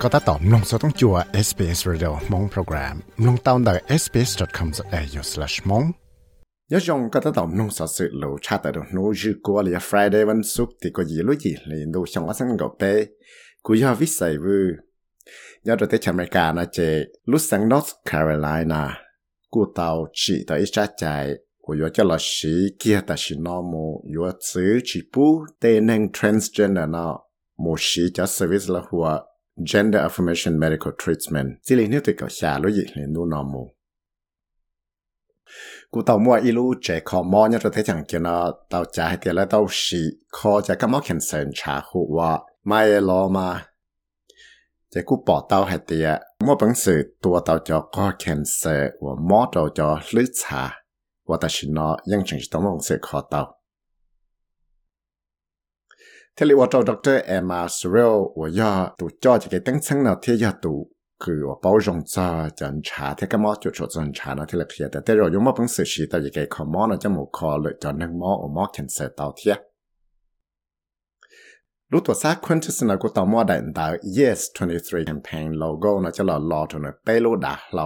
ก็ตัดต่อมลงสต้องจัว SBS Radio มงโปรแกรมลงตาวน์ได้ sbs.com.au/mong ยศงก็ตัดต่อมลงสสื่อหลูชาติดูนูจืกัวเลย Friday วันศุกร์ที่ก็ยีลุยีเลยดูช่องว่าสังกบเป้กูยอวิสัยวูยอดที่อเมริกานะเจลุสัง North Carolina กูเตาจีต่ออิจฉาใจ我要叫老师记得是那么要自己不得能 transgender 那么是叫 service 了话 gender affirmation medical treatment สิลินี่ติกับชาลุยิเลนูนอมูกูต่อมัวอีลูเจคอมอเนี่ยจะเทจังเกียนเตาจ่าให้เดียแล้วเตาชีคอจะก็มอเข็นเซนชาหูว่าไม่รอมาจะกูปอเตาให้เดียวมัวปังสื่อตัวเตาจอก็เข็นเซว่ามอเตาจอลึกชาว่าแต่ชินอยังจึงจะต้องมองเสกคอเตา thế liệu cho doctor Emma Sorrell và ya tụ cho chỉ cái tăng sáng nào thế ya tụ cứ và bảo rộng cho chân trả thế cái mỏ chuột chuột chân trả nó thế là kia แต่แต่เราอยู่มาเป็นสื่อชีตแต่ยังเขามอนะจะหมู่คอเลยจอนนั่งมอโอมอเข็นเสตเอาเทียรู้ตัวซากคนที่สนับกูต่อมอได้แต่ yes 23 campaign logo นะจะหล่อหล่อจนเปรูด่าเรา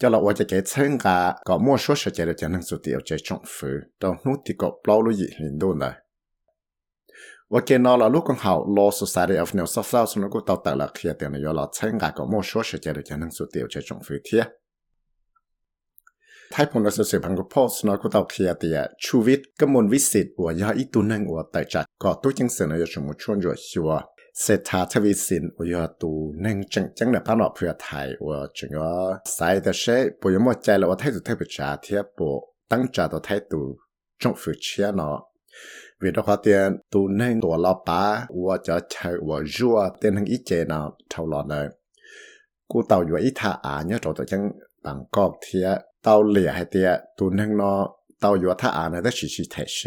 จะเราว่าจะเกิดเชิงกาก็มั่วชั่วเฉยเลยจะนั่งสุดเดียวใจจงฟื้นตรงนู้นที่ก็เปล่าลุยลินดูเลย ว่าเกนอลลูกของเขาลอสสายเดียฟเนวซาฟซาวสนุกตอตาละเคียเตียนยอลอดใช้งานกับโมชัวเฉยเดียนังสุเตียวเฉจงฟิเทียท้ายพลรัสเซีพังกพ่อสนอกุตอาเคียเตียชูวิทกมลวิสิตหัวยาอิตุนังหัวแต่จัดก็ตัวจังเสนอยชมุชวนยชัวเศรษฐาทวีสินอุยตูนั่งจังจังเนี่พานอเพื่อไทยว่าจังว่าสายแต่เช่ปุยมอใจแล้ว่าไทยสุดไทยประชาเทียบปตั้งจ่าตัวไทยตูจงฝึกเชียเนาะ เต่าอยู่ท่าอ่านเนี่ยได้ชิชิเทเช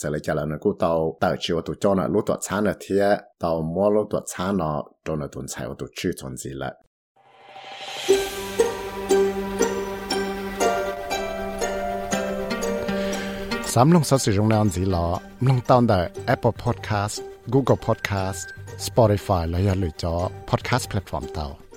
จะเลยจะแล้วนะกูเต่าเต่าชิวตัวจ้อนะรู้ตัวช้านะเทียเต่ามัวรู้ตัวช้าเนาะตัวนะตัวใช้ตัวชื่อชน สามลงสัสิรงนานสีหลอลงตอนได้ Apple Podcast Google Podcast Spotify และอย่าลืมจอ Podcast Platform เตา